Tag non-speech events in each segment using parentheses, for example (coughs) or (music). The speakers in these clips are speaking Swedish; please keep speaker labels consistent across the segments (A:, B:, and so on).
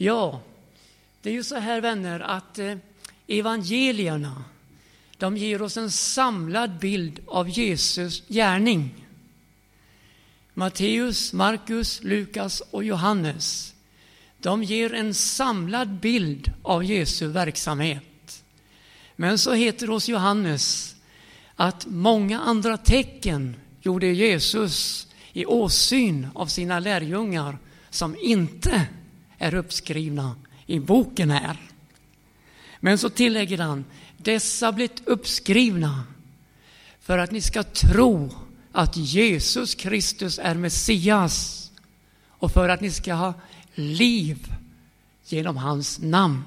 A: Ja, det är ju så här vänner att eh, evangelierna de ger oss en samlad bild av Jesus gärning. Matteus, Markus, Lukas och Johannes de ger en samlad bild av Jesu verksamhet. Men så heter det hos Johannes att många andra tecken gjorde Jesus i åsyn av sina lärjungar som inte är uppskrivna i boken här. Men så tillägger han, dessa blivit uppskrivna för att ni ska tro att Jesus Kristus är Messias och för att ni ska ha liv genom hans namn.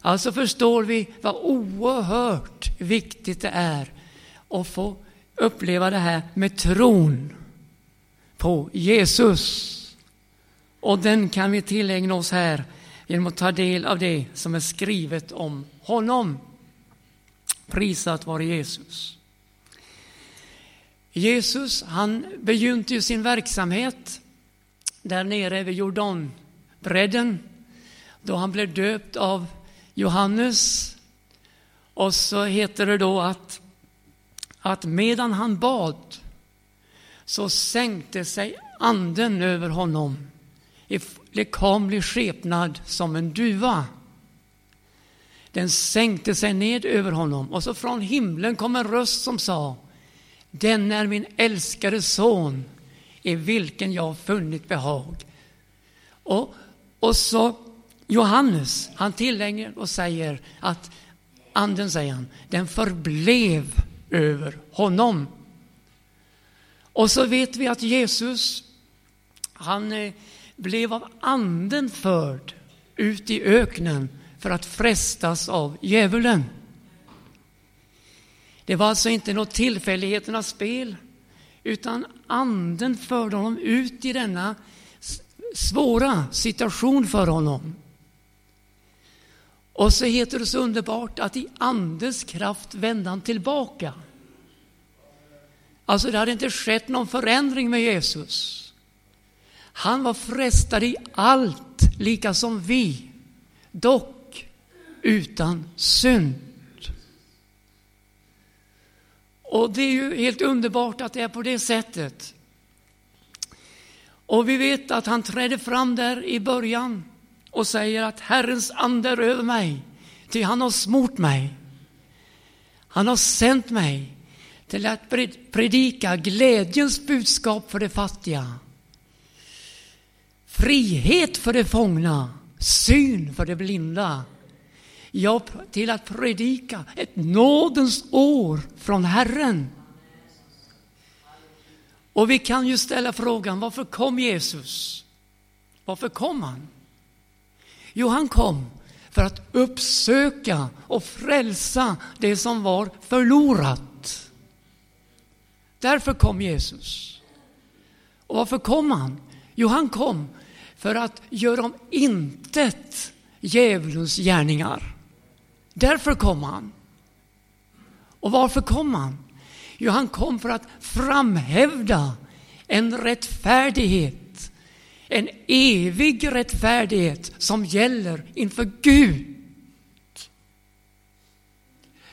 A: Alltså förstår vi vad oerhört viktigt det är att få uppleva det här med tron på Jesus. Och den kan vi tillägna oss här genom att ta del av det som är skrivet om honom. Prisat vare Jesus. Jesus, han begynte ju sin verksamhet där nere vid Jordanbredden då han blev döpt av Johannes. Och så heter det då att, att medan han bad så sänkte sig anden över honom i lekamlig skepnad som en duva. Den sänkte sig ned över honom och så från himlen kom en röst som sa Den är min älskade son i vilken jag funnit behag. Och, och så Johannes, han tillägger och säger att anden, säger han, den förblev över honom. Och så vet vi att Jesus, han eh, blev av anden förd ut i öknen för att frestas av djävulen. Det var alltså inte något tillfälligheternas spel, utan anden förde honom ut i denna svåra situation för honom. Och så heter det så underbart att i andens kraft vände han tillbaka. Alltså det hade inte skett någon förändring med Jesus. Han var frestad i allt, lika som vi, dock utan synd. Och det är ju helt underbart att det är på det sättet. Och vi vet att han trädde fram där i början och säger att Herrens ande är över mig, ty han har smort mig. Han har sänt mig till att predika glädjens budskap för de fattiga. Frihet för de fångna, syn för de blinda. Ja, till att predika ett nådens år från Herren. Och vi kan ju ställa frågan, varför kom Jesus? Varför kom han? Jo, han kom för att uppsöka och frälsa det som var förlorat. Därför kom Jesus. Och varför kom han? Jo, han kom för att göra om intet djävulens gärningar. Därför kom han. Och varför kom han? Jo, han kom för att framhävda en rättfärdighet, en evig rättfärdighet som gäller inför Gud.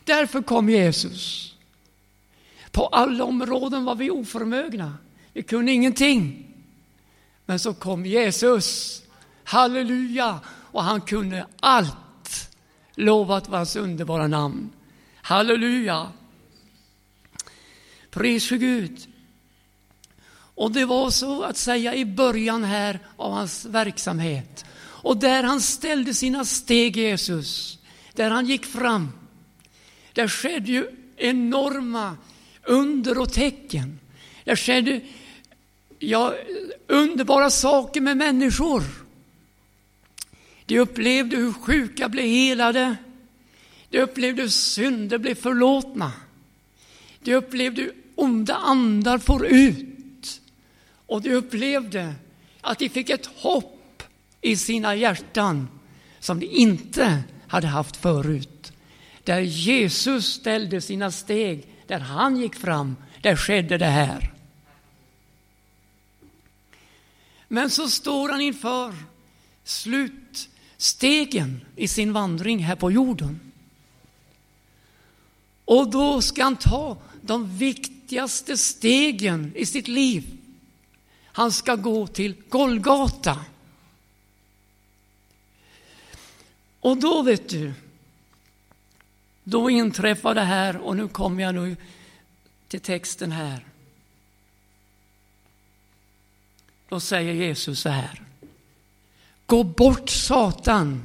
A: Därför kom Jesus. På alla områden var vi oförmögna. Vi kunde ingenting. Men så kom Jesus. Halleluja! Och han kunde allt. Lovat var hans underbara namn. Halleluja! Pris för Gud. Och det var så att säga i början här av hans verksamhet. Och där han ställde sina steg, Jesus, där han gick fram, där skedde ju enorma under och tecken. Där skedde ja, underbara saker med människor. De upplevde hur sjuka blev helade. De upplevde hur synder blev förlåtna. De upplevde hur onda andar får ut. Och de upplevde att de fick ett hopp i sina hjärtan som de inte hade haft förut. Där Jesus ställde sina steg, där han gick fram, där skedde det här. Men så står han inför slutstegen i sin vandring här på jorden. Och då ska han ta de viktigaste stegen i sitt liv. Han ska gå till Golgata. Och då vet du, då inträffar det här och nu kommer jag nu till texten här. Då säger Jesus så här. Gå bort Satan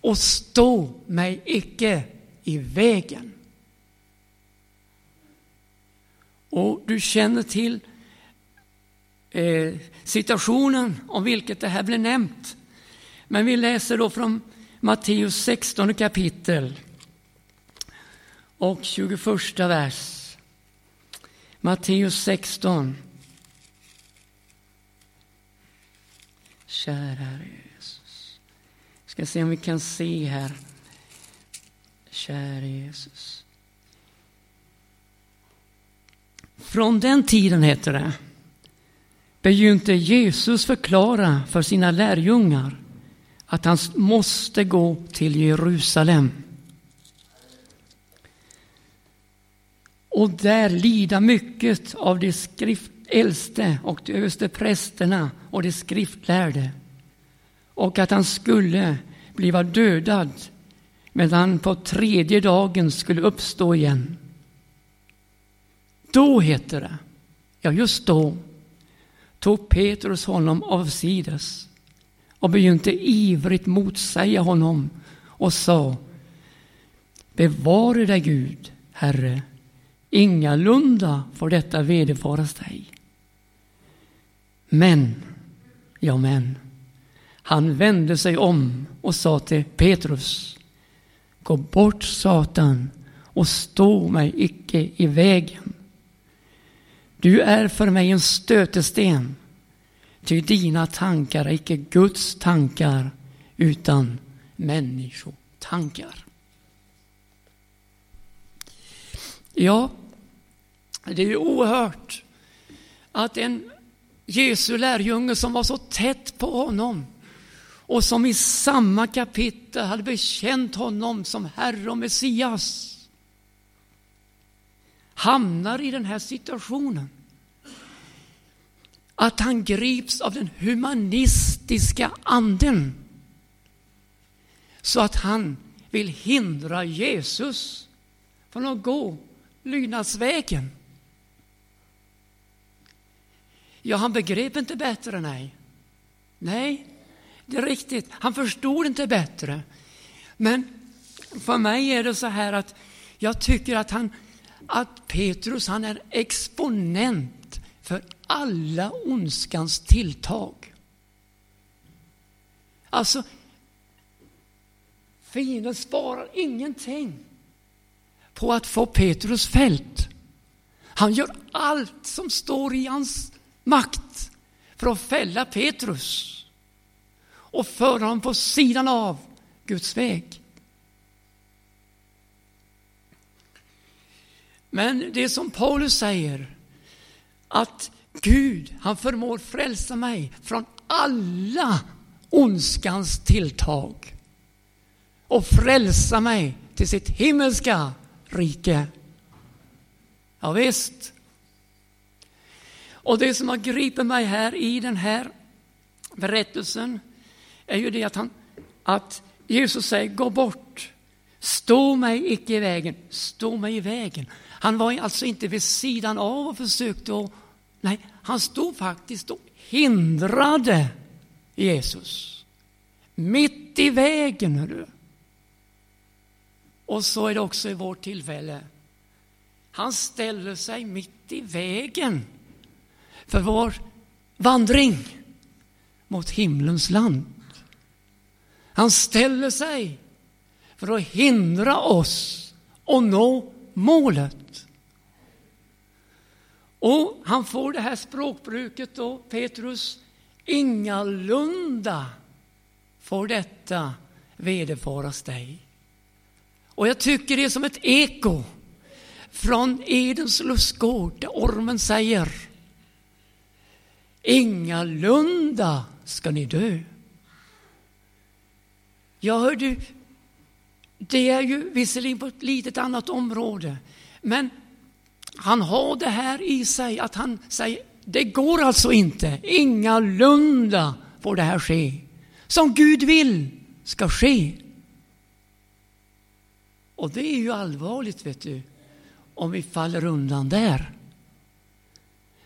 A: och stå mig icke i vägen. Och du känner till eh, situationen om vilket det här blir nämnt. Men vi läser då från Matteus 16 kapitel och 21 vers. Matteus 16. Kära Jesus. Ska se om vi kan se här. Kära Jesus. Från den tiden, heter det, begynte Jesus förklara för sina lärjungar att han måste gå till Jerusalem och där lida mycket av de skrift, äldste och de överste prästerna och de skriftlärde och att han skulle bliva dödad men han på tredje dagen skulle uppstå igen. Då, heter det, ja just då, tog Petrus honom avsides och begynte ivrigt motsäga honom och sa Bevare dig Gud, Herre, ingalunda får detta vederfaras dig. Men, ja men, han vände sig om och sa till Petrus Gå bort Satan och stå mig icke i vägen. Du är för mig en stötesten, ty dina tankar är icke Guds tankar utan människotankar. Ja, det är ju oerhört att en Jesu lärjunge som var så tätt på honom och som i samma kapitel hade bekänt honom som Herre och Messias hamnar i den här situationen. Att han grips av den humanistiska anden. Så att han vill hindra Jesus från att gå lydnadsvägen. Ja, han begrep inte bättre, nej. Nej, det är riktigt. Han förstod inte bättre. Men för mig är det så här att jag tycker att han att Petrus han är exponent för alla ondskans tilltag. Alltså, fienden sparar ingenting på att få Petrus fält. Han gör allt som står i hans makt för att fälla Petrus och föra honom på sidan av Guds väg. Men det som Paulus säger, att Gud, han förmår frälsa mig från alla ondskans tilltag och frälsa mig till sitt himmelska rike. Ja, visst. Och det som har gripit mig här i den här berättelsen är ju det att, han, att Jesus säger gå bort, stå mig icke i vägen, stå mig i vägen. Han var alltså inte vid sidan av och försökte att, nej, han stod faktiskt och hindrade Jesus. Mitt i vägen, hörru. Och så är det också i vårt tillfälle. Han ställer sig mitt i vägen för vår vandring mot himlens land. Han ställer sig för att hindra oss att nå målet. Och han får det här språkbruket då, Petrus, ingalunda får detta vederfaras dig. Och jag tycker det är som ett eko från Edens lustgård där ormen säger Ingalunda ska ni dö. Ja, hör du, det är ju visserligen på ett litet annat område, men han har det här i sig att han säger, det går alltså inte, ingalunda får det här ske. Som Gud vill ska ske. Och det är ju allvarligt, vet du, om vi faller undan där.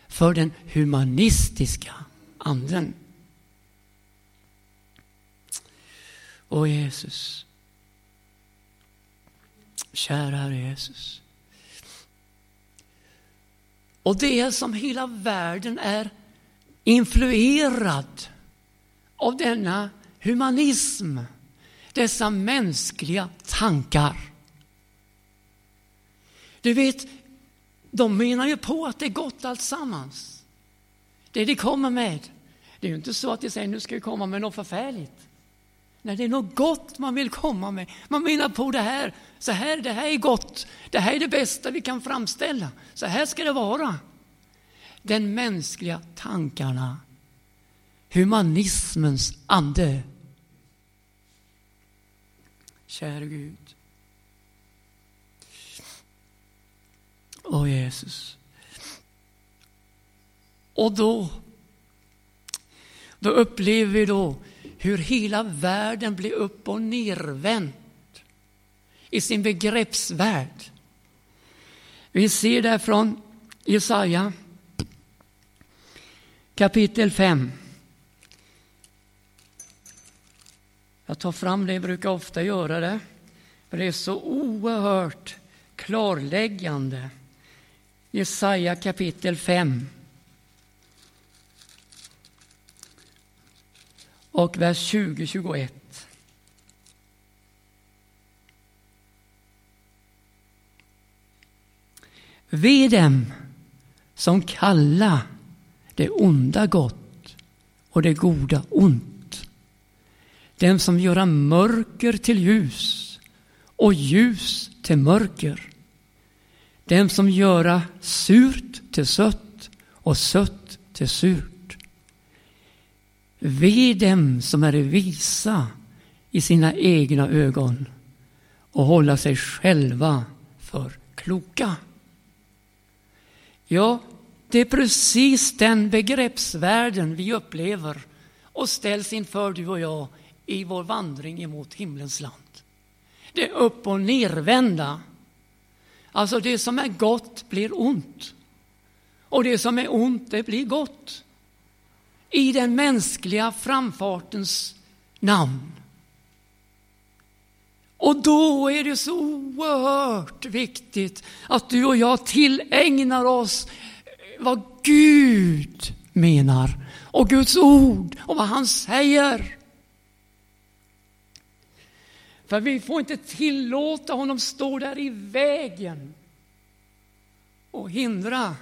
A: För den humanistiska anden. Åh Jesus. Kära Herre Jesus. Och det är som hela världen är influerad av denna humanism, dessa mänskliga tankar. Du vet, de menar ju på att det är gott alltsammans. Det de kommer med. Det är ju inte så att de säger nu ska vi komma med något förfärligt. Nej, det är något gott man vill komma med. Man menar på det här, så här, det här är gott. Det här är det bästa vi kan framställa. Så här ska det vara. Den mänskliga tankarna, humanismens ande. Käre Gud. Av Jesus. Och då, då upplever vi då hur hela världen blir upp och nervänd i sin begreppsvärld. Vi ser det från Jesaja kapitel 5. Jag tar fram det, jag brukar ofta göra det, för det är så oerhört klarläggande. Jesaja kapitel 5. Och vers 20-21. Ve dem som kalla det onda gott och det goda ont. Dem som göra mörker till ljus och ljus till mörker dem som göra surt till sött och sött till surt. Ve dem som är visa i sina egna ögon och hålla sig själva för kloka. Ja, det är precis den begreppsvärlden vi upplever och ställs inför du och jag i vår vandring emot himlens land. Det upp och nervända Alltså det som är gott blir ont. Och det som är ont, det blir gott. I den mänskliga framfartens namn. Och då är det så oerhört viktigt att du och jag tillägnar oss eh, vad Gud menar och Guds ord och vad han säger. För vi får inte tillåta honom stå där i vägen och hindra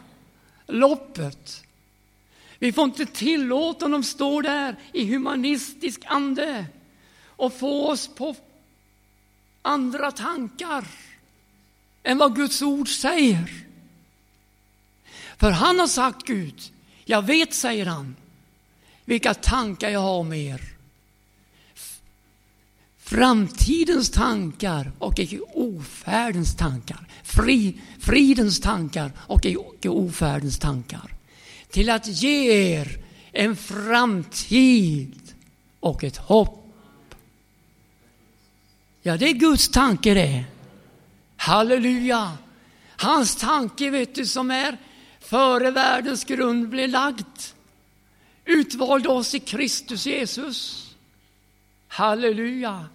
A: loppet. Vi får inte tillåta honom stå där i humanistisk ande och få oss på andra tankar än vad Guds ord säger. För han har sagt Gud, jag vet, säger han, vilka tankar jag har om er framtidens tankar och icke ofärdens tankar. Fri, fridens tankar och icke ofärdens tankar. Till att ge er en framtid och ett hopp. Ja, det är Guds tanke det. Halleluja! Hans tanke, vet du, som är före världens grund blev lagd. Utvalde oss i Kristus Jesus. Halleluja!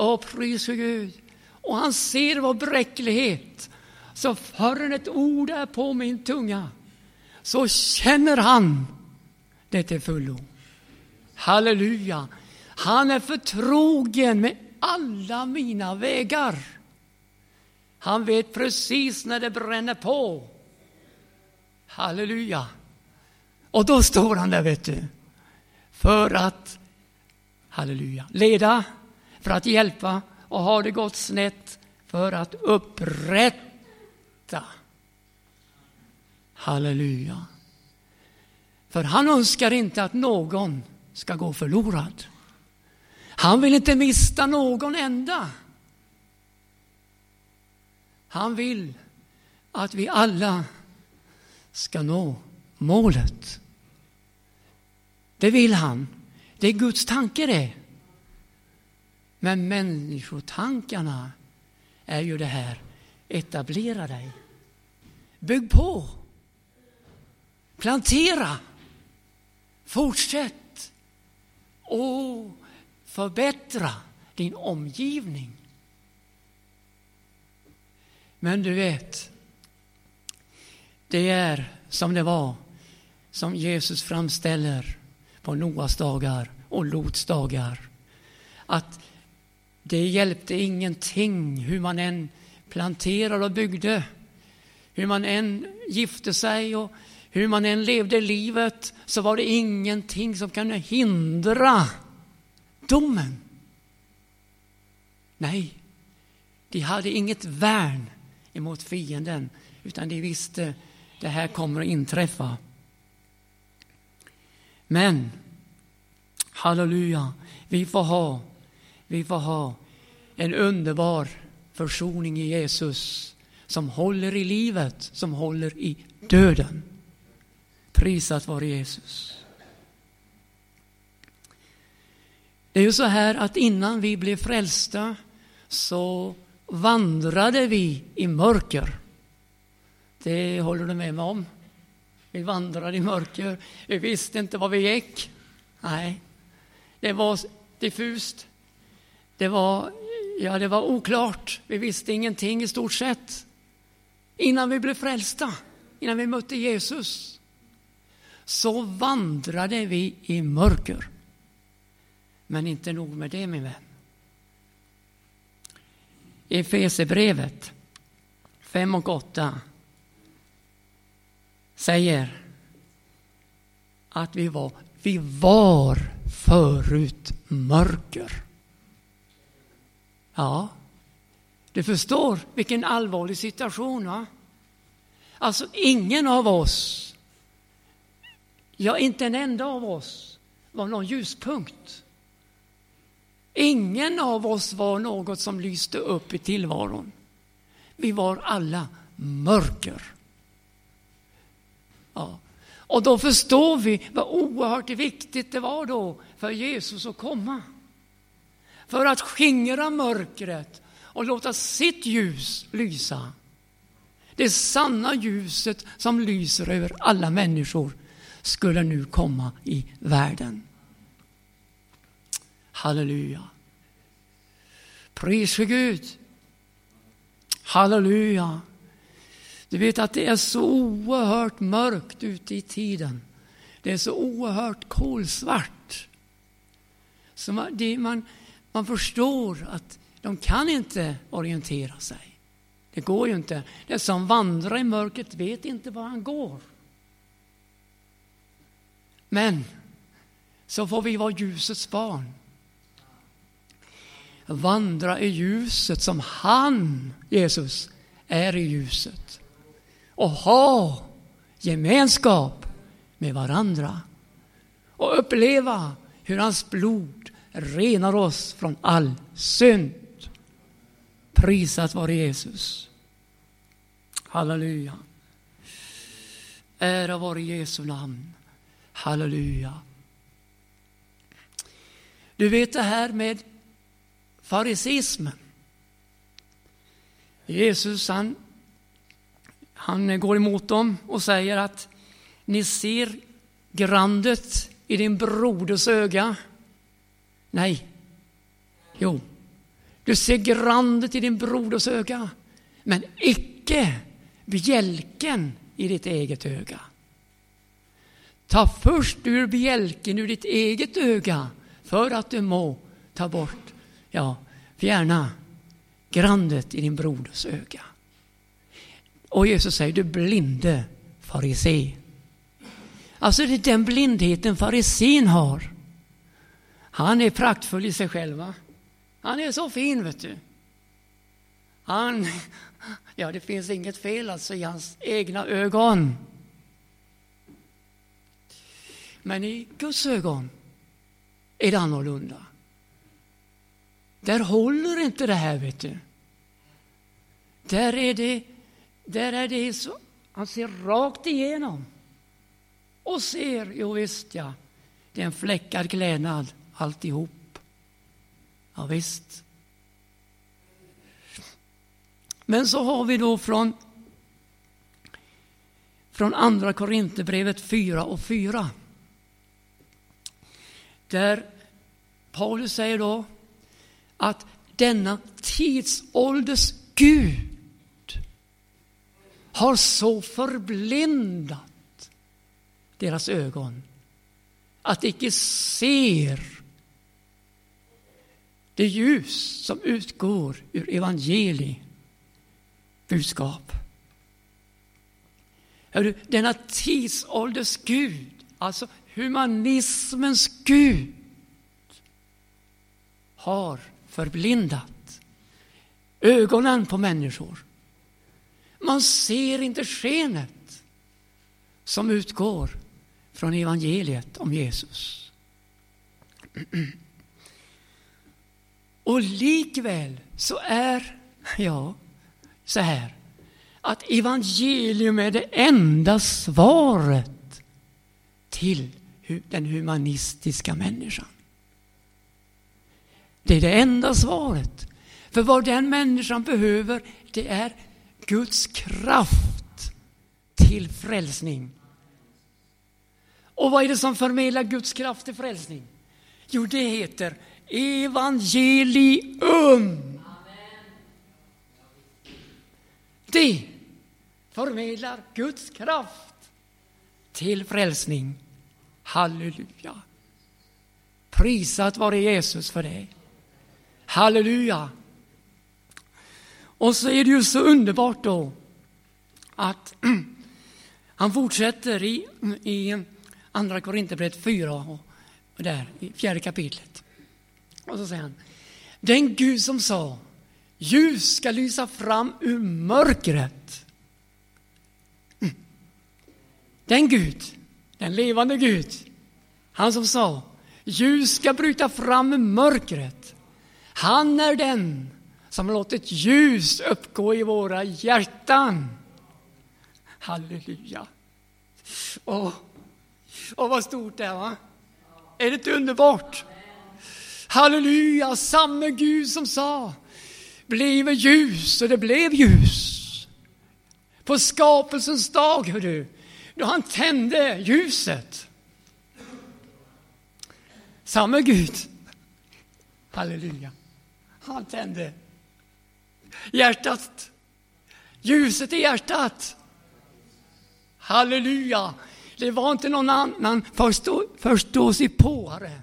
A: Åh, pris för Gud. Och han ser vår bräcklighet. Så förrän ett ord är på min tunga så känner han det till fullo. Halleluja. Han är förtrogen med alla mina vägar. Han vet precis när det bränner på. Halleluja. Och då står han där, vet du. För att, halleluja, leda för att hjälpa och har det gått snett för att upprätta. Halleluja. För han önskar inte att någon ska gå förlorad. Han vill inte mista någon enda. Han vill att vi alla ska nå målet. Det vill han. Det är Guds tanke det. Men människotankarna är ju det här, etablera dig. Bygg på. Plantera. Fortsätt. Och förbättra din omgivning. Men du vet, det är som det var, som Jesus framställer på Noas dagar och Lots dagar. Att det hjälpte ingenting hur man än planterade och byggde, hur man än gifte sig och hur man än levde livet så var det ingenting som kunde hindra domen. Nej, de hade inget värn emot fienden utan de visste det här kommer att inträffa. Men, halleluja, vi får ha, vi får ha en underbar försoning i Jesus som håller i livet, som håller i döden. Prisat vare Jesus. Det är ju så här att innan vi blev frälsta så vandrade vi i mörker. Det håller du med mig om? Vi vandrade i mörker. Vi visste inte var vi gick. Nej, det var diffust. Det var, ja, det var oklart. Vi visste ingenting i stort sett. Innan vi blev frälsta, innan vi mötte Jesus, så vandrade vi i mörker. Men inte nog med det, min vän. I Efesierbrevet 5 och 8 säger att vi var, vi var förut mörker. Ja, du förstår vilken allvarlig situation. Va? Alltså ingen av oss, ja inte en enda av oss, var någon ljuspunkt. Ingen av oss var något som lyste upp i tillvaron. Vi var alla mörker. Ja. Och då förstår vi vad oerhört viktigt det var då för Jesus att komma. För att skingra mörkret och låta sitt ljus lysa. Det sanna ljuset som lyser över alla människor skulle nu komma i världen. Halleluja. Pris för Gud. Halleluja. Du vet att det är så oerhört mörkt ute i tiden. Det är så oerhört kolsvart. Så man, det, man, man förstår att de kan inte orientera sig. Det går ju inte. Den som vandrar i mörkret vet inte var han går. Men så får vi vara ljusets barn vandra i ljuset som han, Jesus, är i ljuset. Och ha gemenskap med varandra. Och uppleva hur hans blod renar oss från all synd. Prisat vare Jesus. Halleluja. Ära vare Jesu namn. Halleluja. Du vet det här med farisismen. Jesus han, han går emot dem och säger att ni ser grandet i din broders öga. Nej. Jo, du ser grandet i din broders öga, men icke bjälken i ditt eget öga. Ta först ur bjälken ur ditt eget öga för att du må ta bort ja, fjärna grandet i din broders öga. Och Jesus säger, du blinde farisé. Alltså det är den blindheten farisin har. Han är praktfull i sig själv. Va? Han är så fin, vet du. Han, ja det finns inget fel alltså i hans egna ögon. Men i Guds ögon är det annorlunda. där håller inte det här, vet du. Där är det, där är det så, han ser rakt igenom och ser, jo visst ja, det är en fläckad klädnad alltihop. Ja, visst. Men så har vi då från, från Andra Korinthierbrevet 4 och 4. Där Paulus säger då att denna tidsålders Gud har så förblindat deras ögon att de icke ser det ljus som utgår ur evangeliet budskap. Hörru, denna tidsålders Gud, alltså humanismens Gud, har förblindat ögonen på människor. Man ser inte skenet som utgår från evangeliet om Jesus. (clears throat) Och likväl så är, ja, så här att evangelium är det enda svaret till den humanistiska människan. Det är det enda svaret. För vad den människan behöver, det är Guds kraft till frälsning. Och vad är det som förmedlar Guds kraft till frälsning? Jo, det heter evangelium. Det förmedlar Guds kraft till frälsning. Halleluja. Prisat vare Jesus för det. Halleluja. Och så är det ju så underbart då att (clears throat) han fortsätter i, i Andra Korinthierbrevet 4, och där i fjärde kapitlet. Och så säger han, den Gud som sa Ljus ska lysa fram ur mörkret. Mm. Den Gud, den levande Gud, han som sa ljus ska bryta fram ur mörkret. Han är den som låtit ljus uppgå i våra hjärtan. Halleluja. Åh, åh vad stort det är, va? Är det inte underbart? Halleluja, samme Gud som sa blev ljus och det blev ljus. På skapelsens dag, hör du, då han tände ljuset. Samme Gud, halleluja, han tände hjärtat, ljuset i hjärtat. Halleluja, det var inte någon annan förståsigpåare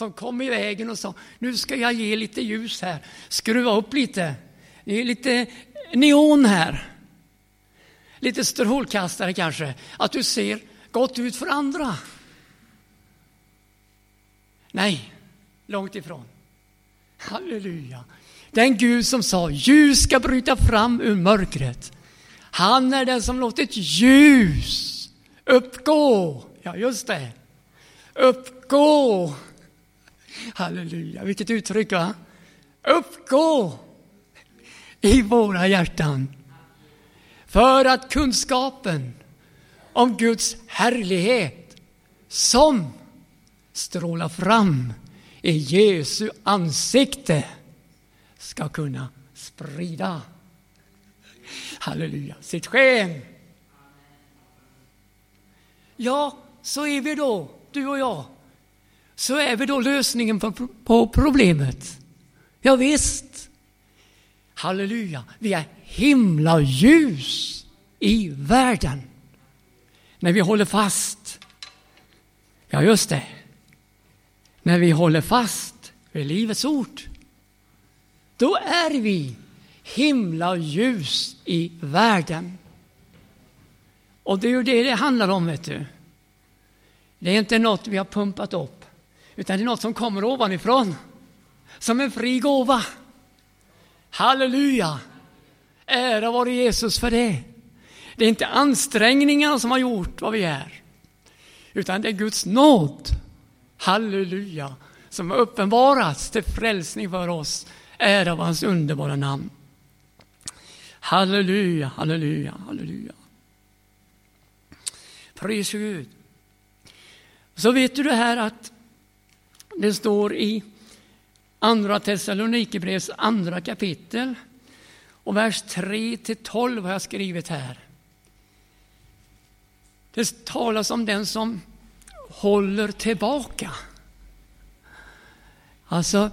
A: som kom i vägen och sa nu ska jag ge lite ljus här, skruva upp lite. Det är lite neon här. Lite strålkastare kanske, att du ser gott ut för andra. Nej, långt ifrån. Halleluja. Den Gud som sa ljus ska bryta fram ur mörkret. Han är den som låtit ljus uppgå. Ja, just det. Uppgå Halleluja, vilket uttryck va? Uppgå i våra hjärtan. För att kunskapen om Guds härlighet som strålar fram i Jesu ansikte ska kunna sprida halleluja, sitt sken. Ja, så är vi då, du och jag så är vi då lösningen på, på problemet. Ja, visst. Halleluja, vi är himla ljus i världen. När vi håller fast, ja just det, när vi håller fast vid Livets ord, då är vi himla ljus i världen. Och det är ju det det handlar om, vet du. Det är inte något vi har pumpat upp. Utan det är något som kommer ovanifrån. Som en fri gåva. Halleluja! Ära vare Jesus för det. Det är inte ansträngningarna som har gjort vad vi är. Utan det är Guds nåd. Halleluja! som har uppenbarats till frälsning för oss. Ära av hans underbara namn. Halleluja, halleluja, halleluja. Pris Gud. Så vet du det här att det står i Andra Thessalonikerbrevets andra kapitel och vers 3 till 12 har jag skrivit här. Det talas om den som håller tillbaka. Alltså,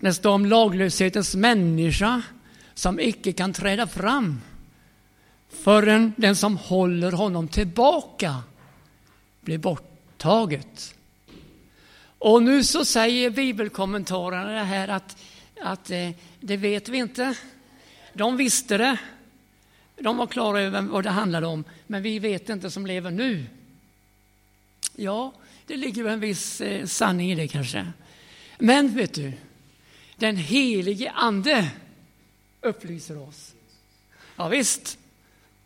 A: det står om laglöshetens människa som icke kan träda fram förrän den som håller honom tillbaka blir borttaget. Och nu så säger bibelkommentarerna det här att, att eh, det vet vi inte. De visste det. De var klara över vad det handlade om, men vi vet inte som lever nu. Ja, det ligger en viss eh, sanning i det kanske. Men vet du, den helige Ande upplyser oss. Ja, visst.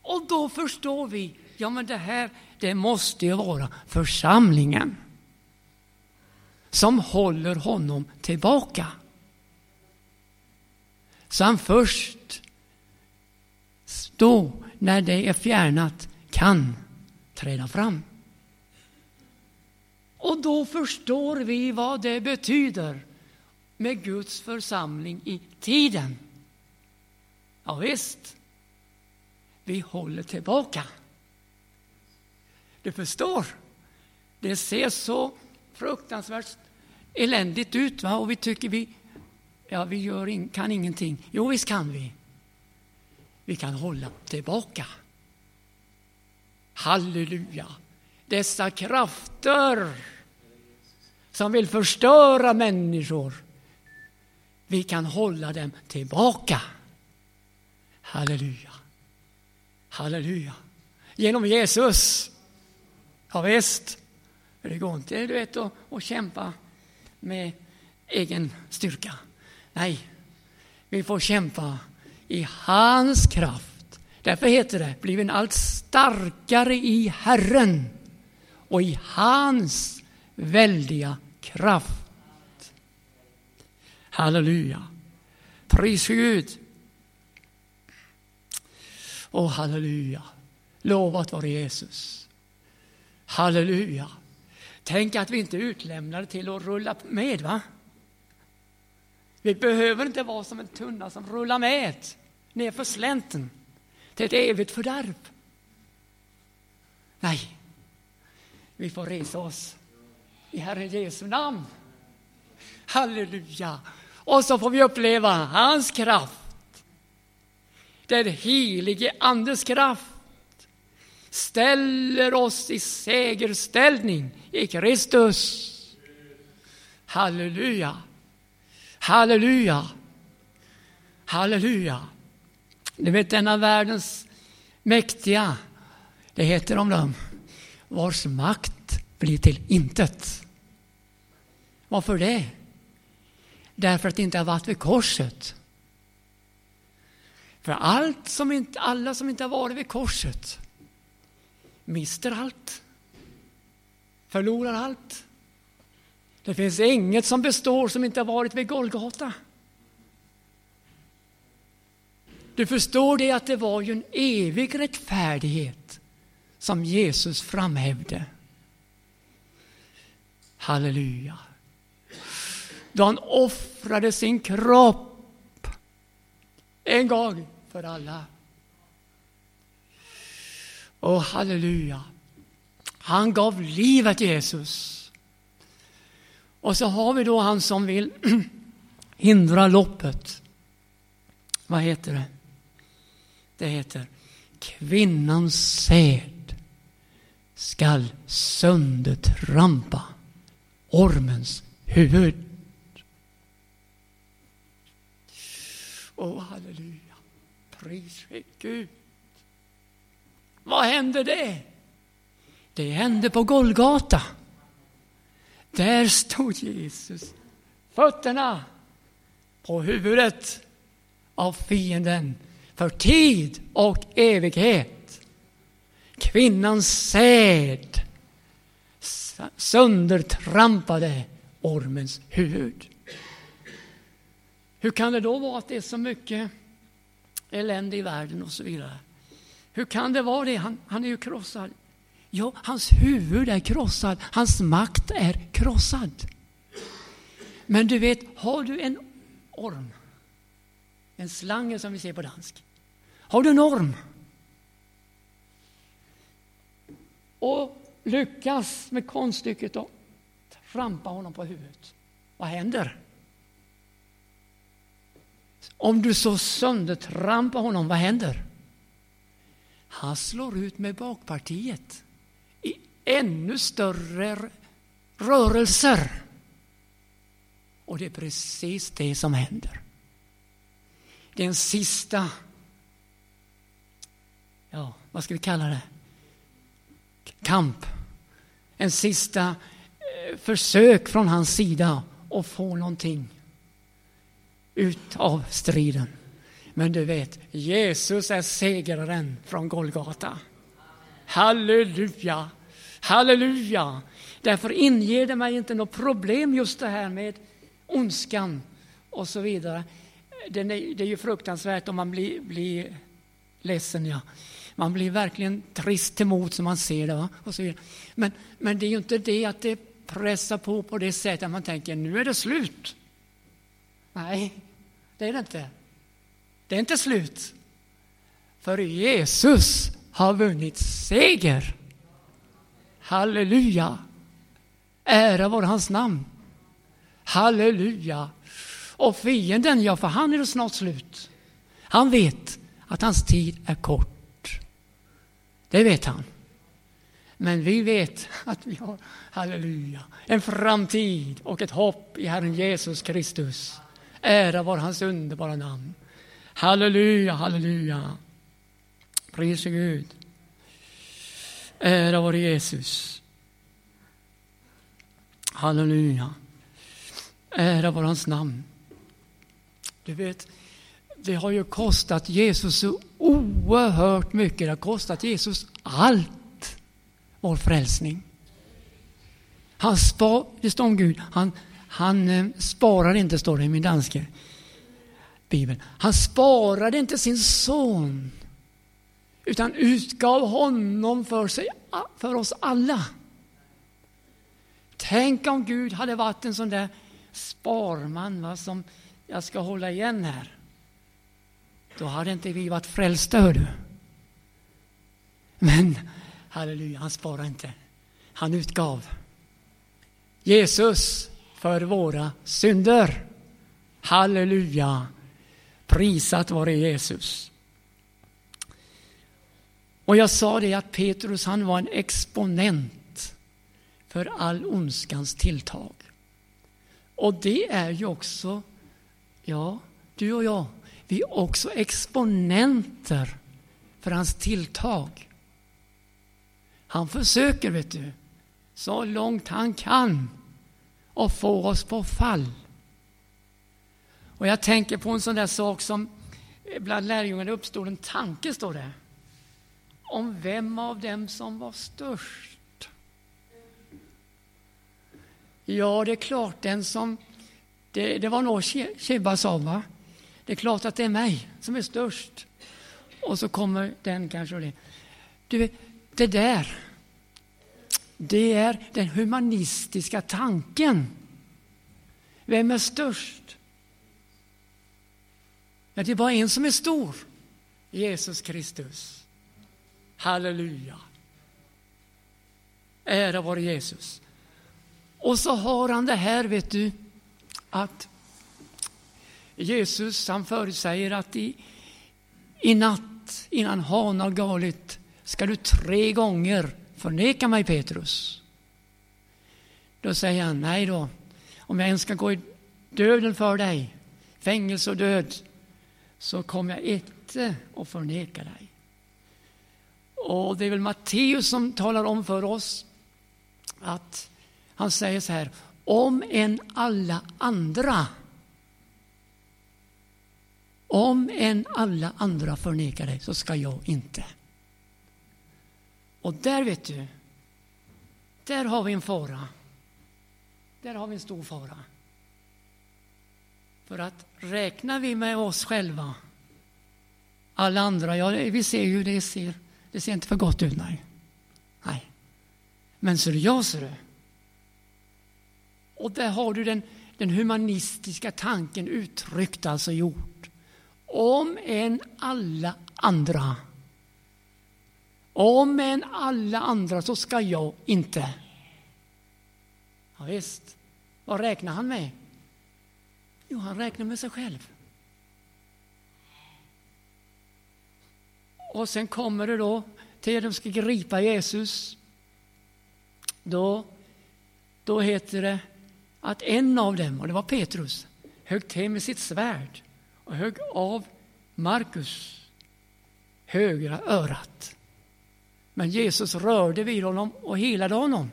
A: Och då förstår vi, ja men det här, det måste ju vara församlingen som håller honom tillbaka. Så han först då, när det är fjärnat, kan träda fram. Och då förstår vi vad det betyder med Guds församling i tiden. Ja, visst, vi håller tillbaka. Du förstår, det ser så fruktansvärt eländigt ut va? och vi tycker vi, ja, vi gör in, kan ingenting. Jo, visst kan vi. Vi kan hålla tillbaka. Halleluja! Dessa krafter som vill förstöra människor, vi kan hålla dem tillbaka. Halleluja! Halleluja! Genom Jesus. Ja, visst. Det går inte du vet, att, att kämpa med egen styrka. Nej, vi får kämpa i hans kraft. Därför heter det, bliven allt starkare i Herren och i hans väldiga kraft. Halleluja. Pris Gud. Och halleluja. Lovat vare Jesus. Halleluja. Tänk att vi inte är utlämnade till att rulla med. va? Vi behöver inte vara som en tunna som rullar med nerför slänten till ett evigt fördärv. Nej, vi får resa oss i Herren Jesu namn. Halleluja! Och så får vi uppleva hans kraft. Den helige Andes kraft ställer oss i segerställning i Kristus. Halleluja! Halleluja! Halleluja! Du vet denna världens mäktiga, det heter om dem, vars makt blir till intet. Varför det? Därför att det inte har varit vid korset. För allt som inte, alla som inte har varit vid korset mister allt, förlorar allt. Det finns inget som består som inte har varit vid Golgata. Du förstår det att det var ju en evig rättfärdighet som Jesus framhävde. Halleluja. Då han offrade sin kropp en gång för alla. Och halleluja. Han gav livet Jesus. Och så har vi då han som vill (clears throat) hindra loppet. Vad heter det? Det heter kvinnans säd skall söndertrampa ormens huvud. Åh, oh, halleluja. Pris Gud. Vad hände det? Det hände på Golgata. Där stod Jesus, fötterna på huvudet av fienden för tid och evighet. Kvinnans säd söndertrampade ormens huvud. Hur kan det då vara att det är så mycket elände i världen och så vidare? Hur kan det vara det? Han, han är ju krossad. Ja, hans huvud är krossad, hans makt är krossad. Men du vet, har du en orm, en slange som vi ser på dansk. Har du en orm och lyckas med konststycket att trampa honom på huvudet, vad händer? Om du så söndertrampar honom, vad händer? Han slår ut med bakpartiet i ännu större rörelser. Och det är precis det som händer. Det är en sista, ja, vad ska vi kalla det? Kamp. En sista eh, försök från hans sida att få någonting ut av striden. Men du vet, Jesus är segraren från Golgata. Halleluja! Halleluja! Därför inger det mig inte något problem just det här med ondskan och så vidare. Det är, det är ju fruktansvärt om man blir, blir ledsen. Ja. Man blir verkligen trist till som man ser det. Va? Och så vidare. Men, men det är ju inte det att det pressar på på det sättet att man tänker nu är det slut. Nej, det är det inte. Det är inte slut. För Jesus har vunnit seger. Halleluja! Ära vare hans namn. Halleluja! Och fienden, ja, för han är det snart slut. Han vet att hans tid är kort. Det vet han. Men vi vet att vi har, halleluja, en framtid och ett hopp i Herren Jesus Kristus. Ära var hans underbara namn. Halleluja, halleluja. Pris Gud. Ära vare Jesus. Halleluja. Ära vare hans namn. Du vet, det har ju kostat Jesus så oerhört mycket. Det har kostat Jesus allt, vår frälsning. Han spar, det står om Gud, han, han eh, sparar inte, står det i min danske Bibeln. Han sparade inte sin son, utan utgav honom för, sig, för oss alla. Tänk om Gud hade varit en sån där sparman va, som jag ska hålla igen här. Då hade inte vi varit frälsta, hör du. Men halleluja, han sparade inte. Han utgav Jesus för våra synder. Halleluja! Prisat vare Jesus. Och jag sa det att Petrus han var en exponent för all ondskans tilltag. Och det är ju också, ja, du och jag, vi är också exponenter för hans tilltag. Han försöker, vet du, så långt han kan och få oss på fall. Och jag tänker på en sån där sak som eh, bland lärjungarna uppstod en tanke, står det, om vem av dem som var störst. Ja, det är klart, den som... Det, det var nog Sheba sa, va? Det är klart att det är mig som är störst. Och så kommer den kanske och det. Du det där, det är den humanistiska tanken. Vem är störst? Ja, det är bara en som är stor. Jesus Kristus. Halleluja. Ära vare Jesus. Och så har han det här, vet du, att Jesus han förutsäger att i, i natt innan hanar galet ska du tre gånger förneka mig Petrus. Då säger han, nej då, om jag ens ska gå i döden för dig, fängelse och död, så kommer jag inte att förneka dig. Och det är väl Matteus som talar om för oss att han säger så här, om en alla andra om en alla andra förnekar dig så ska jag inte. Och där vet du, där har vi en fara. där har vi en stor fara. För att räknar vi med oss själva, alla andra, ja, vi ser ju det ser, det ser inte för gott ut, nej. Nej. Men så är det jag, ser du. Och där har du den, den humanistiska tanken uttryckt, alltså gjort. Om en alla andra. Om en alla andra så ska jag inte. Ja, visst. Vad räknar han med? Jo, han räknar med sig själv. Och sen kommer det då till de ska gripa Jesus. Då, då heter det att en av dem, och det var Petrus, högg till med sitt svärd och högg av Markus högra örat. Men Jesus rörde vid honom och helade honom.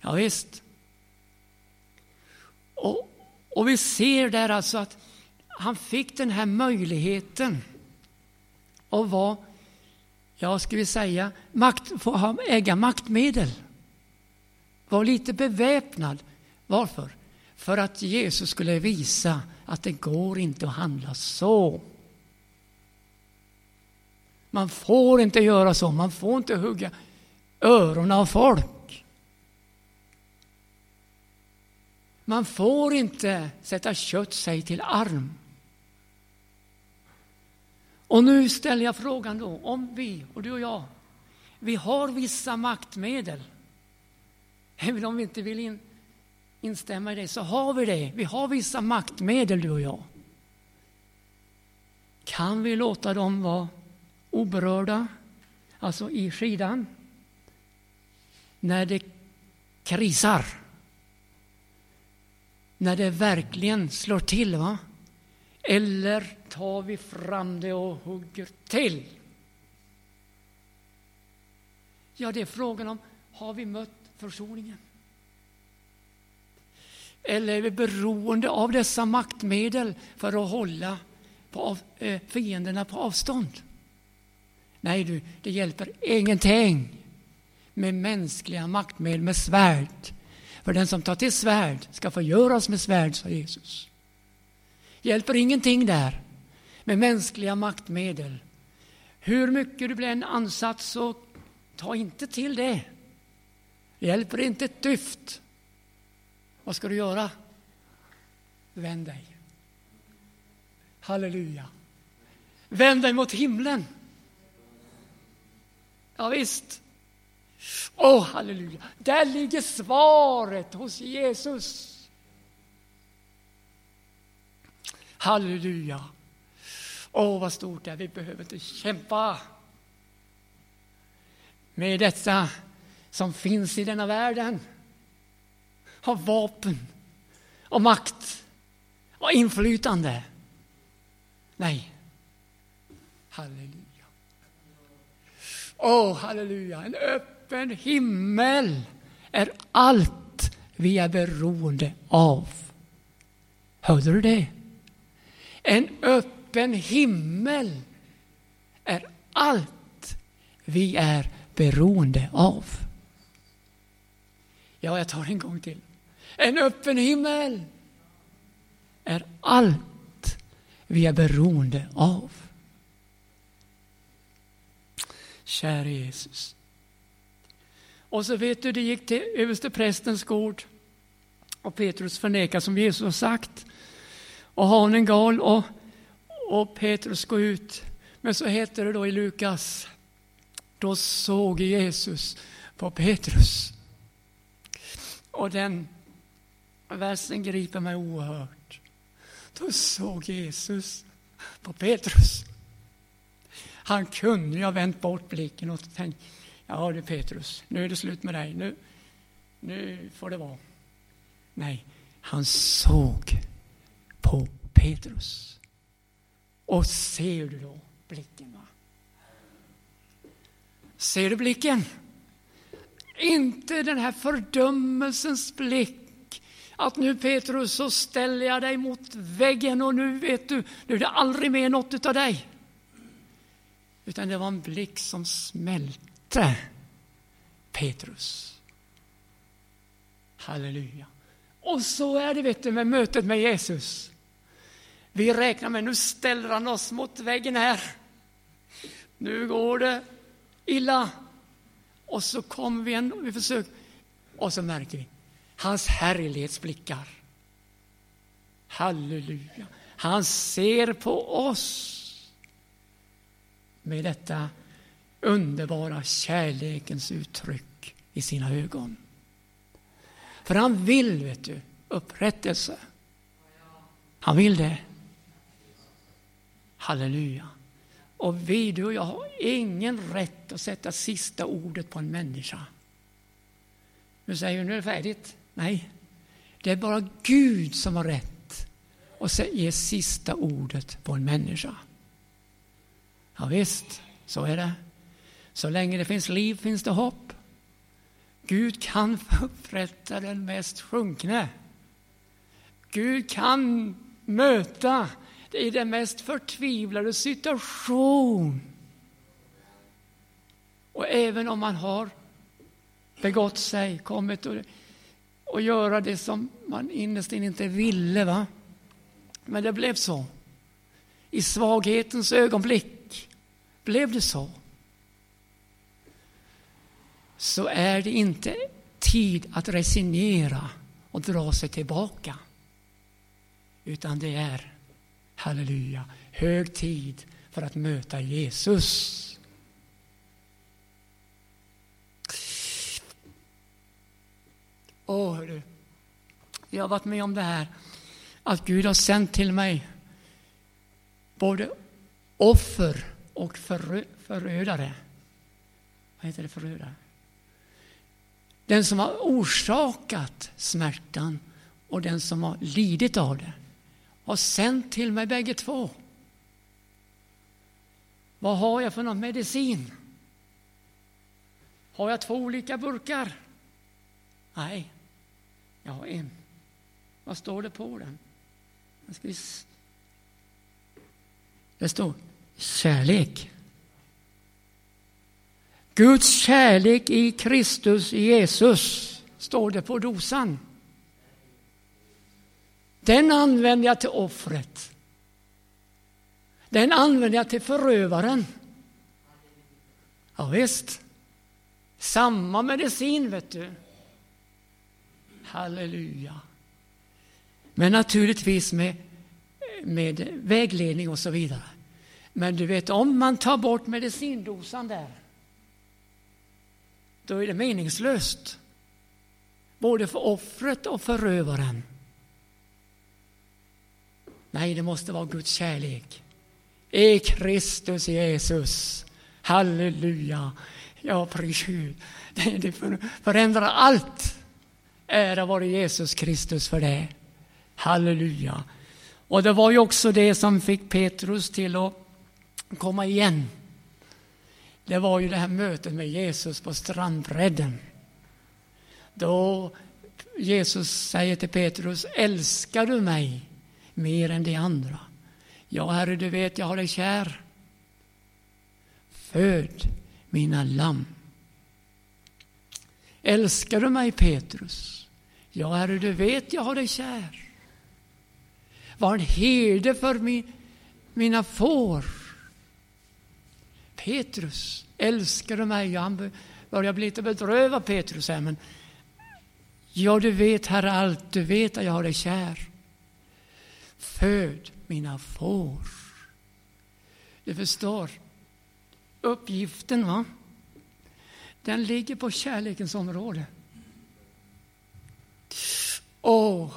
A: Ja, visst. Och, och vi ser där alltså att han fick den här möjligheten att vara, ja, ska vi säga, makt, få äga maktmedel. Var lite beväpnad. Varför? För att Jesus skulle visa att det går inte att handla så. Man får inte göra så, man får inte hugga öronen av folk. Man får inte sätta kött sig till arm. Och nu ställer jag frågan då, om vi, och du och jag, vi har vissa maktmedel. Även om vi inte vill in, instämma i det, så har vi det. Vi har vissa maktmedel, du och jag. Kan vi låta dem vara oberörda, alltså i skidan, när det krisar? När det verkligen slår till, va? Eller tar vi fram det och hugger till? Ja, det är frågan om, har vi mött försoningen? Eller är vi beroende av dessa maktmedel för att hålla på eh, fienderna på avstånd? Nej, du, det hjälper ingenting med mänskliga maktmedel, med svärd. För den som tar till svärd ska förgöras med svärd, sa Jesus. Hjälper ingenting där med mänskliga maktmedel. Hur mycket du blir en ansatt så ta inte till det. Det hjälper inte ett dyft. Vad ska du göra? Vänd dig. Halleluja. Vänd dig mot himlen. Ja, visst. Åh, oh, halleluja. Där ligger svaret hos Jesus. Halleluja. Åh, oh, vad stort det är. Vi behöver inte kämpa med detta som finns i denna världen. Av vapen och makt och inflytande. Nej. Halleluja. Åh, oh, halleluja. En öppen öppen himmel är allt vi är beroende av. Hörde du det? En öppen himmel är allt vi är beroende av. Ja, jag tar en gång till. En öppen himmel är allt vi är beroende av. Käre Jesus. Och så vet du, det gick till översteprästens gård och Petrus förnekar som Jesus har sagt. Och hanen gal och, och Petrus går ut. Men så heter det då i Lukas, då såg Jesus på Petrus. Och den versen griper mig oerhört. Då såg Jesus på Petrus. Han kunde ju ha vänt bort blicken och tänkt, ja du Petrus, nu är det slut med dig, nu, nu får det vara. Nej, han såg på Petrus. Och ser du då blicken? Va? Ser du blicken? Inte den här fördömelsens blick. Att nu Petrus så ställer jag dig mot väggen och nu vet du, nu är det aldrig mer något av dig. Utan det var en blick som smälte Petrus. Halleluja. Och så är det vet du, med mötet med Jesus. Vi räknar med nu ställer han oss mot väggen här. Nu går det illa. Och så kommer vi ändå, vi försöker. Och så märker vi hans härlighetsblickar. Halleluja. Han ser på oss med detta underbara kärlekens uttryck i sina ögon. För han vill, vet du, upprättelse. Han vill det. Halleluja. Och vi, du och jag, har ingen rätt att sätta sista ordet på en människa. Nu säger du, nu är det färdigt. Nej, det är bara Gud som har rätt att ge sista ordet på en människa. Ja, visst, så är det. Så länge det finns liv finns det hopp. Gud kan upprätta den mest sjunkne. Gud kan möta i den mest förtvivlade situation. Och även om man har begått sig, kommit och, och göra det som man innerst inne inte ville. Va? Men det blev så. I svaghetens ögonblick blev det så. Så är det inte tid att resignera och dra sig tillbaka. Utan det är, halleluja, hög tid för att möta Jesus. Åh, hörru. Jag har varit med om det här att Gud har sänt till mig både offer och förö förödare. Vad heter det, förödare? Den som har orsakat smärtan och den som har lidit av det har sänt till mig bägge två. Vad har jag för någon medicin? Har jag två olika burkar? Nej, jag har en. Vad står det på den? Det står kärlek. Guds kärlek i Kristus Jesus, står det på dosan. Den använder jag till offret. Den använder jag till förövaren. Ja, visst. Samma medicin, vet du. Halleluja. Men naturligtvis med, med vägledning och så vidare. Men du vet, om man tar bort medicindosan där, då är det meningslöst. Både för offret och förövaren. Nej, det måste vara Guds kärlek. I Kristus Jesus. Halleluja. Ja, precis. Det förändrar allt. Ära vare Jesus Kristus för det. Halleluja. Och det var ju också det som fick Petrus till att komma igen. Det var ju det här mötet med Jesus på strandbredden. Då Jesus säger till Petrus, älskar du mig mer än de andra? Ja, Herre, du vet, jag har dig kär. Föd mina lamm. Älskar du mig, Petrus? Ja, Herre, du vet jag har dig kär. Var en herde för min, mina får. Petrus, älskar du mig? och han börjar bli lite bedrövad, Petrus. Här, men, ja, du vet, Herre, allt. Du vet att jag har dig kär. Föd mina får. Du förstår, uppgiften, va? Den ligger på kärlekens område. Åh,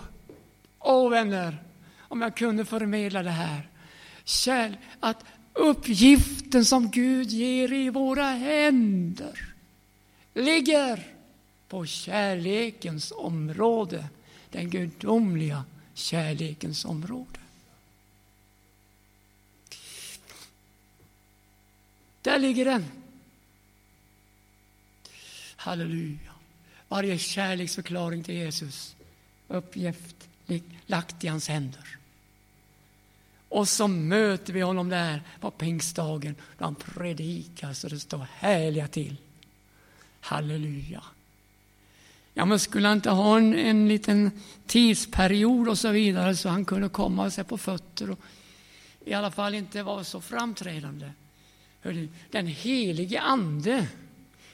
A: åh vänner, om jag kunde förmedla det här. Kärl, att uppgiften som Gud ger i våra händer ligger på kärlekens område, den gudomliga kärlekens område. Där ligger den. Halleluja. Varje kärleksförklaring till Jesus uppgift lagt i hans händer. Och så möter vi honom där på pingstdagen då han predikar så det står härliga till. Halleluja. Ja, men skulle han inte ha en, en liten tidsperiod och så vidare så han kunde komma sig på fötter och i alla fall inte vara så framträdande? Hörde, den helige Ande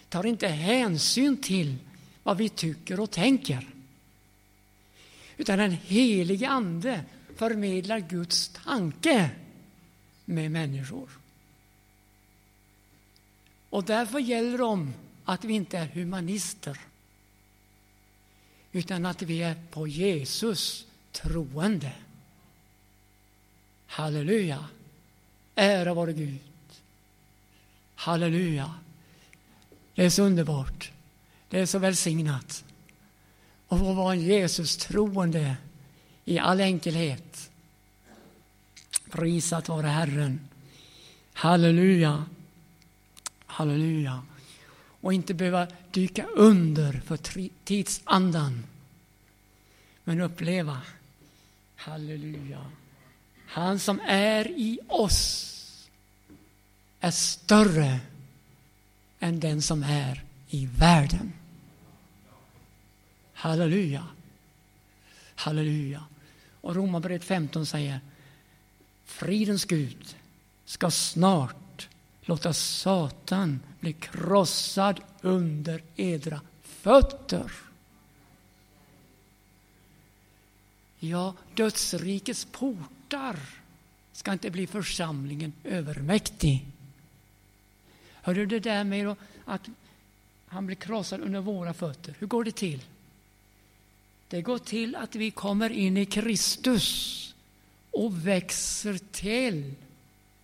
A: tar inte hänsyn till vad vi tycker och tänker. Utan den helige Ande förmedlar Guds tanke med människor. Och därför gäller det att vi inte är humanister utan att vi är på Jesus troende. Halleluja! Ära vare Gud. Halleluja! Det är så underbart. Det är så välsignat att få vara en Jesus troende i all enkelhet. Prisat vare Herren. Halleluja. Halleluja. Och inte behöva dyka under för tidsandan. Men uppleva, halleluja, han som är i oss är större än den som är i världen. Halleluja. Halleluja. Och Romarbrevet 15 säger Fridens Gud ska snart låta Satan bli krossad under edra fötter. Ja, dödsrikets portar ska inte bli församlingen övermäktig. Hör du det där med att han blir krossad under våra fötter? Hur går det till? Det går till att vi kommer in i Kristus och växer till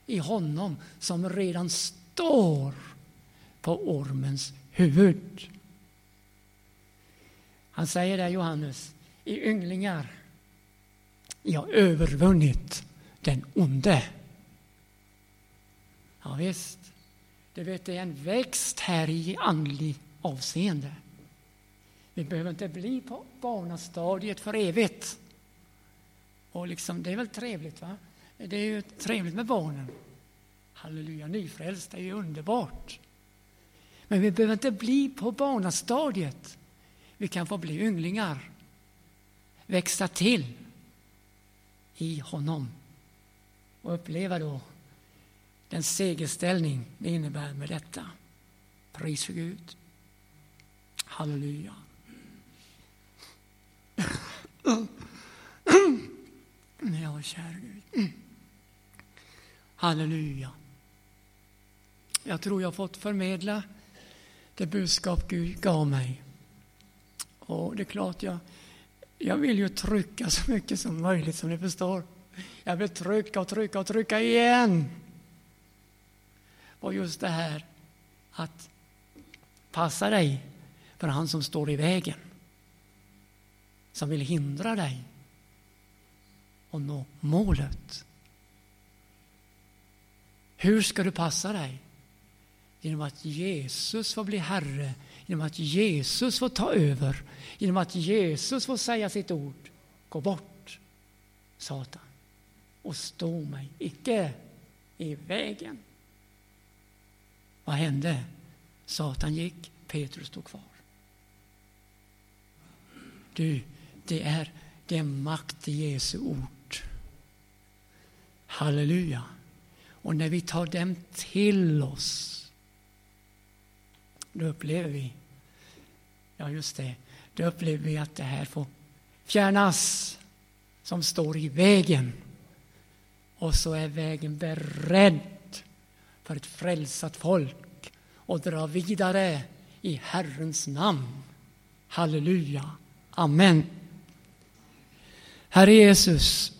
A: i honom som redan står på ormens huvud. Han säger där, Johannes, i ynglingar, jag har övervunnit den onde. Ja, visst, det vet det är en växt här i andlig avseende. Vi behöver inte bli på barnastadiet för evigt. Och liksom, det är väl trevligt, va? Det är ju trevligt med barnen. Halleluja, nyfrälst är ju underbart. Men vi behöver inte bli på barnastadiet. Vi kan få bli ynglingar, växa till i honom och uppleva då den segerställning det innebär med detta. Pris för Gud. Halleluja. Ja, kära Gud. Halleluja. Jag tror jag har fått förmedla det budskap Gud gav mig. Och det är klart, jag, jag vill ju trycka så mycket som möjligt som ni förstår. Jag vill trycka och trycka och trycka igen. Och just det här att passa dig för han som står i vägen. Som vill hindra dig att nå målet. Hur ska du passa dig? Genom att Jesus får bli Herre, genom att Jesus får ta över, genom att Jesus får säga sitt ord. Gå bort, Satan, och stå mig icke i vägen. Vad hände? Satan gick, Petrus stod kvar. Du, det är, det är makt i Jesu ord. Halleluja. Och när vi tar dem till oss då upplever vi, ja just det, då upplever vi att det här får fjärnas som står i vägen. Och så är vägen beredd för ett frälsat folk och dra vidare i Herrens namn. Halleluja. Amen. Herre Jesus,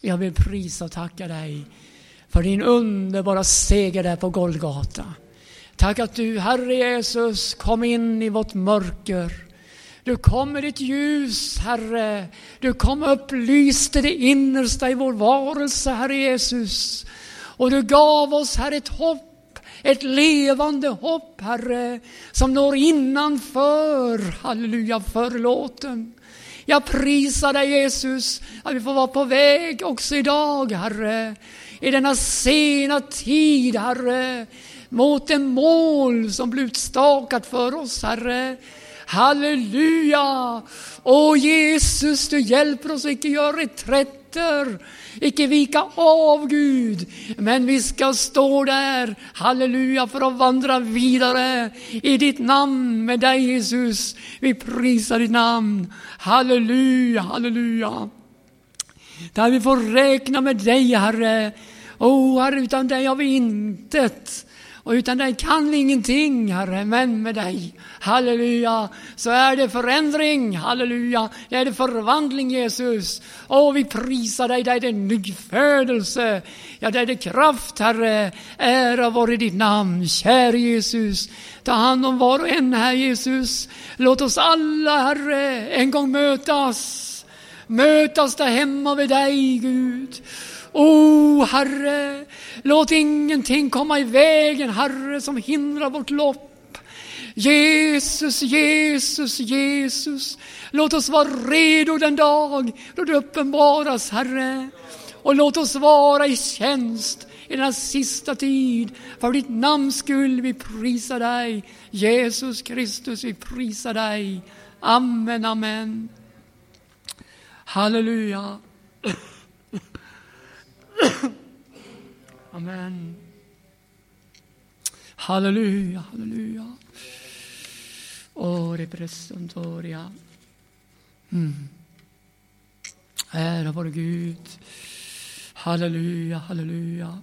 A: jag vill prisa och tacka dig för din underbara seger där på Golgata. Tack att du, Herre Jesus, kom in i vårt mörker. Du kom med ditt ljus, Herre. Du kom och upplyste det innersta i vår varelse, Herre Jesus. Och du gav oss, Herre, ett hopp, ett levande hopp, Herre, som når innanför, halleluja, förlåten. Jag prisar dig Jesus, att vi får vara på väg också idag, Herre. I denna sena tid, Herre mot det mål som blir utstakat för oss, Herre. Halleluja! Åh Jesus, du hjälper oss att icke göra reträtter, icke vika av Gud. Men vi ska stå där, halleluja, för att vandra vidare i ditt namn med dig Jesus. Vi prisar ditt namn. Halleluja, halleluja. Där vi får räkna med dig, Herre. O oh, Herre, utan dig har vi intet. Och utan dig kan vi ingenting, Herre, men med dig, halleluja, så är det förändring, halleluja, det är det förvandling, Jesus. Och vi prisar dig, det är det nyfödelse, ja, det är det kraft, Herre. Ära vare ditt namn, käre Jesus. Ta hand om var och en här, Jesus. Låt oss alla, Herre, en gång mötas. Mötas där hemma vid dig, Gud. O Herre, låt ingenting komma i vägen, Herre, som hindrar vårt lopp. Jesus, Jesus, Jesus. Låt oss vara redo den dag då du uppenbaras, Herre. Och låt oss vara i tjänst i denna sista tid. För ditt namns skull, vi prisar dig. Jesus Kristus, vi prisar dig. Amen, amen. Halleluja. (coughs) Amen. Halleluja, halleluja. Ore presentoria. Mm. Ära vår Gud. Halleluja, halleluja.